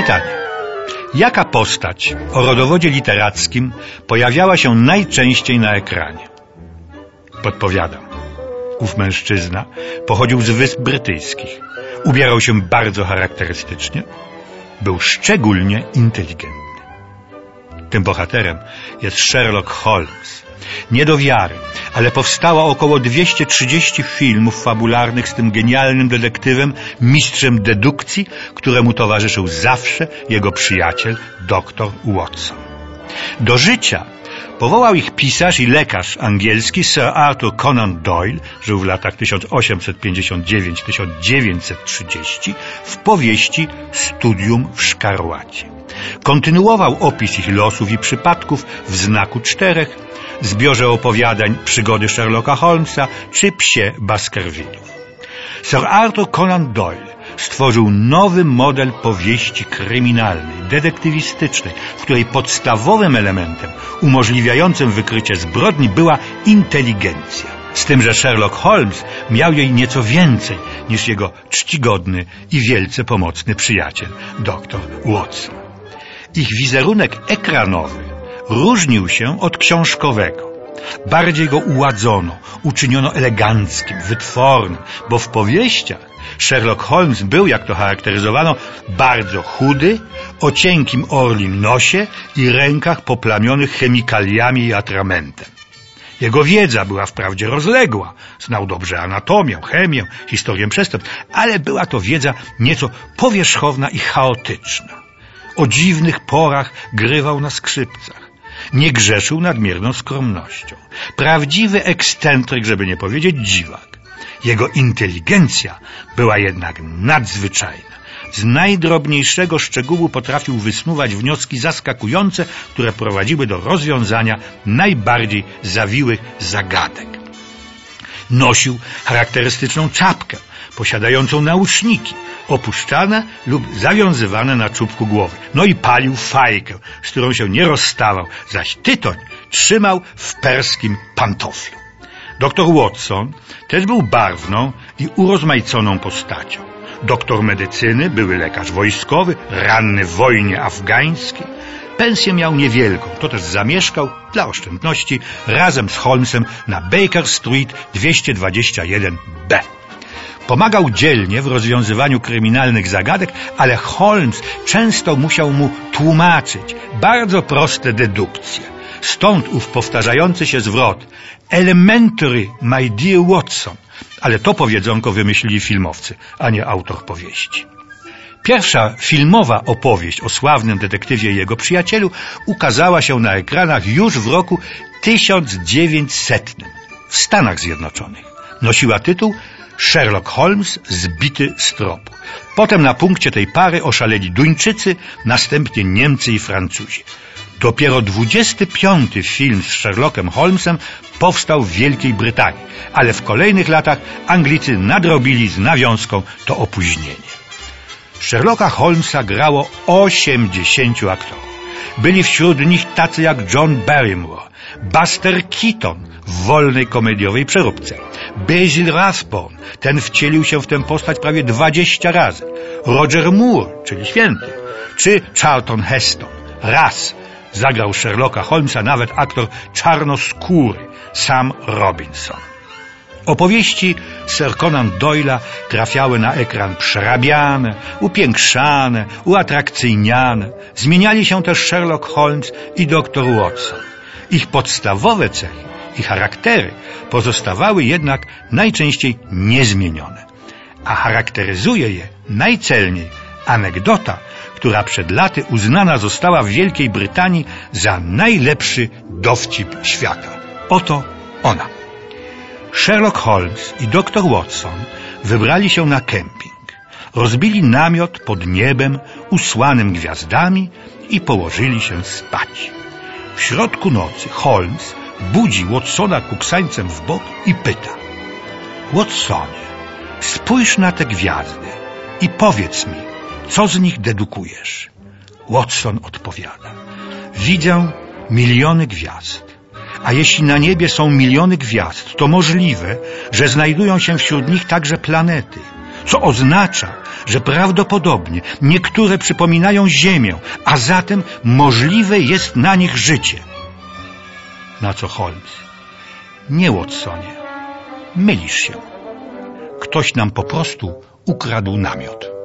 Pytanie. Jaka postać o rodowodzie literackim pojawiała się najczęściej na ekranie? Podpowiadam. Ów mężczyzna pochodził z Wysp Brytyjskich. Ubierał się bardzo charakterystycznie. Był szczególnie inteligentny. Tym bohaterem jest Sherlock Holmes. Nie do wiary, ale powstało około 230 filmów fabularnych z tym genialnym detektywem, mistrzem dedukcji, któremu towarzyszył zawsze jego przyjaciel, dr Watson. Do życia powołał ich pisarz i lekarz angielski Sir Arthur Conan Doyle, żył w latach 1859-1930, w powieści Studium w Szkarłacie. Kontynuował opis ich losów i przypadków w znaku czterech, zbiorze opowiadań Przygody Sherlocka Holmesa czy Psie Baskervillów. Sir Arthur Conan Doyle stworzył nowy model powieści kryminalnej, detektywistycznej, w której podstawowym elementem umożliwiającym wykrycie zbrodni była inteligencja. Z tym, że Sherlock Holmes miał jej nieco więcej niż jego czcigodny i wielce pomocny przyjaciel, dr Watson. Ich wizerunek ekranowy różnił się od książkowego. Bardziej go uładzono, uczyniono eleganckim, wytwornym, bo w powieściach Sherlock Holmes był, jak to charakteryzowano, bardzo chudy, o cienkim orlim nosie i rękach poplamionych chemikaliami i atramentem. Jego wiedza była wprawdzie rozległa, znał dobrze anatomię, chemię, historię przestępstw, ale była to wiedza nieco powierzchowna i chaotyczna. O dziwnych porach grywał na skrzypcach. Nie grzeszył nadmierną skromnością. Prawdziwy ekscentryk, żeby nie powiedzieć dziwak. Jego inteligencja była jednak nadzwyczajna. Z najdrobniejszego szczegółu potrafił wysnuwać wnioski zaskakujące, które prowadziły do rozwiązania najbardziej zawiłych zagadek. Nosił charakterystyczną czapkę, posiadającą nauszniki, opuszczane lub zawiązywane na czubku głowy. No i palił fajkę, z którą się nie rozstawał, zaś tytoń trzymał w perskim pantoflu. Doktor Watson też był barwną i urozmaiconą postacią. Doktor medycyny, były lekarz wojskowy, ranny w wojnie afgańskiej. Pensję miał niewielką, to też zamieszkał dla oszczędności razem z Holmesem na Baker Street 221B. Pomagał dzielnie w rozwiązywaniu kryminalnych zagadek, ale Holmes często musiał mu tłumaczyć bardzo proste dedukcje. Stąd ów powtarzający się zwrot Elementary, my dear Watson. Ale to powiedzonko wymyślili filmowcy, a nie autor powieści. Pierwsza filmowa opowieść o sławnym detektywie i jego przyjacielu ukazała się na ekranach już w roku 1900 w Stanach Zjednoczonych. Nosiła tytuł Sherlock Holmes zbity z tropu. Potem na punkcie tej pary oszaleli Duńczycy, następnie Niemcy i Francuzi. Dopiero 25 film z Sherlockiem Holmesem powstał w Wielkiej Brytanii, ale w kolejnych latach Anglicy nadrobili z nawiązką to opóźnienie. Sherlocka Holmesa grało 80 aktorów. Byli wśród nich tacy jak John Barrymore, Buster Keaton w wolnej komediowej przeróbce, Basil Rathbone, ten wcielił się w tę postać prawie 20 razy, Roger Moore, czyli święty, czy Charlton Heston, raz zagrał Sherlocka Holmesa nawet aktor czarnoskóry Sam Robinson. Opowieści Sir Conan Doyle'a trafiały na ekran przerabiane, upiększane, uatrakcyjniane. Zmieniali się też Sherlock Holmes i dr Watson. Ich podstawowe cechy i charaktery pozostawały jednak najczęściej niezmienione. A charakteryzuje je najcelniej anegdota, która przed laty uznana została w Wielkiej Brytanii za najlepszy dowcip świata. Oto ona. Sherlock Holmes i dr Watson wybrali się na kemping. Rozbili namiot pod niebem usłanym gwiazdami i położyli się spać. W środku nocy Holmes budzi Watsona kuksańcem w bok i pyta Watsonie, spójrz na te gwiazdy i powiedz mi, co z nich dedukujesz? Watson odpowiada Widzę miliony gwiazd. A jeśli na niebie są miliony gwiazd, to możliwe, że znajdują się wśród nich także planety. co oznacza, że prawdopodobnie niektóre przypominają Ziemię, a zatem możliwe jest na nich życie. Na co Holmes? Nie, Watsonie. Mylisz się. Ktoś nam po prostu ukradł namiot.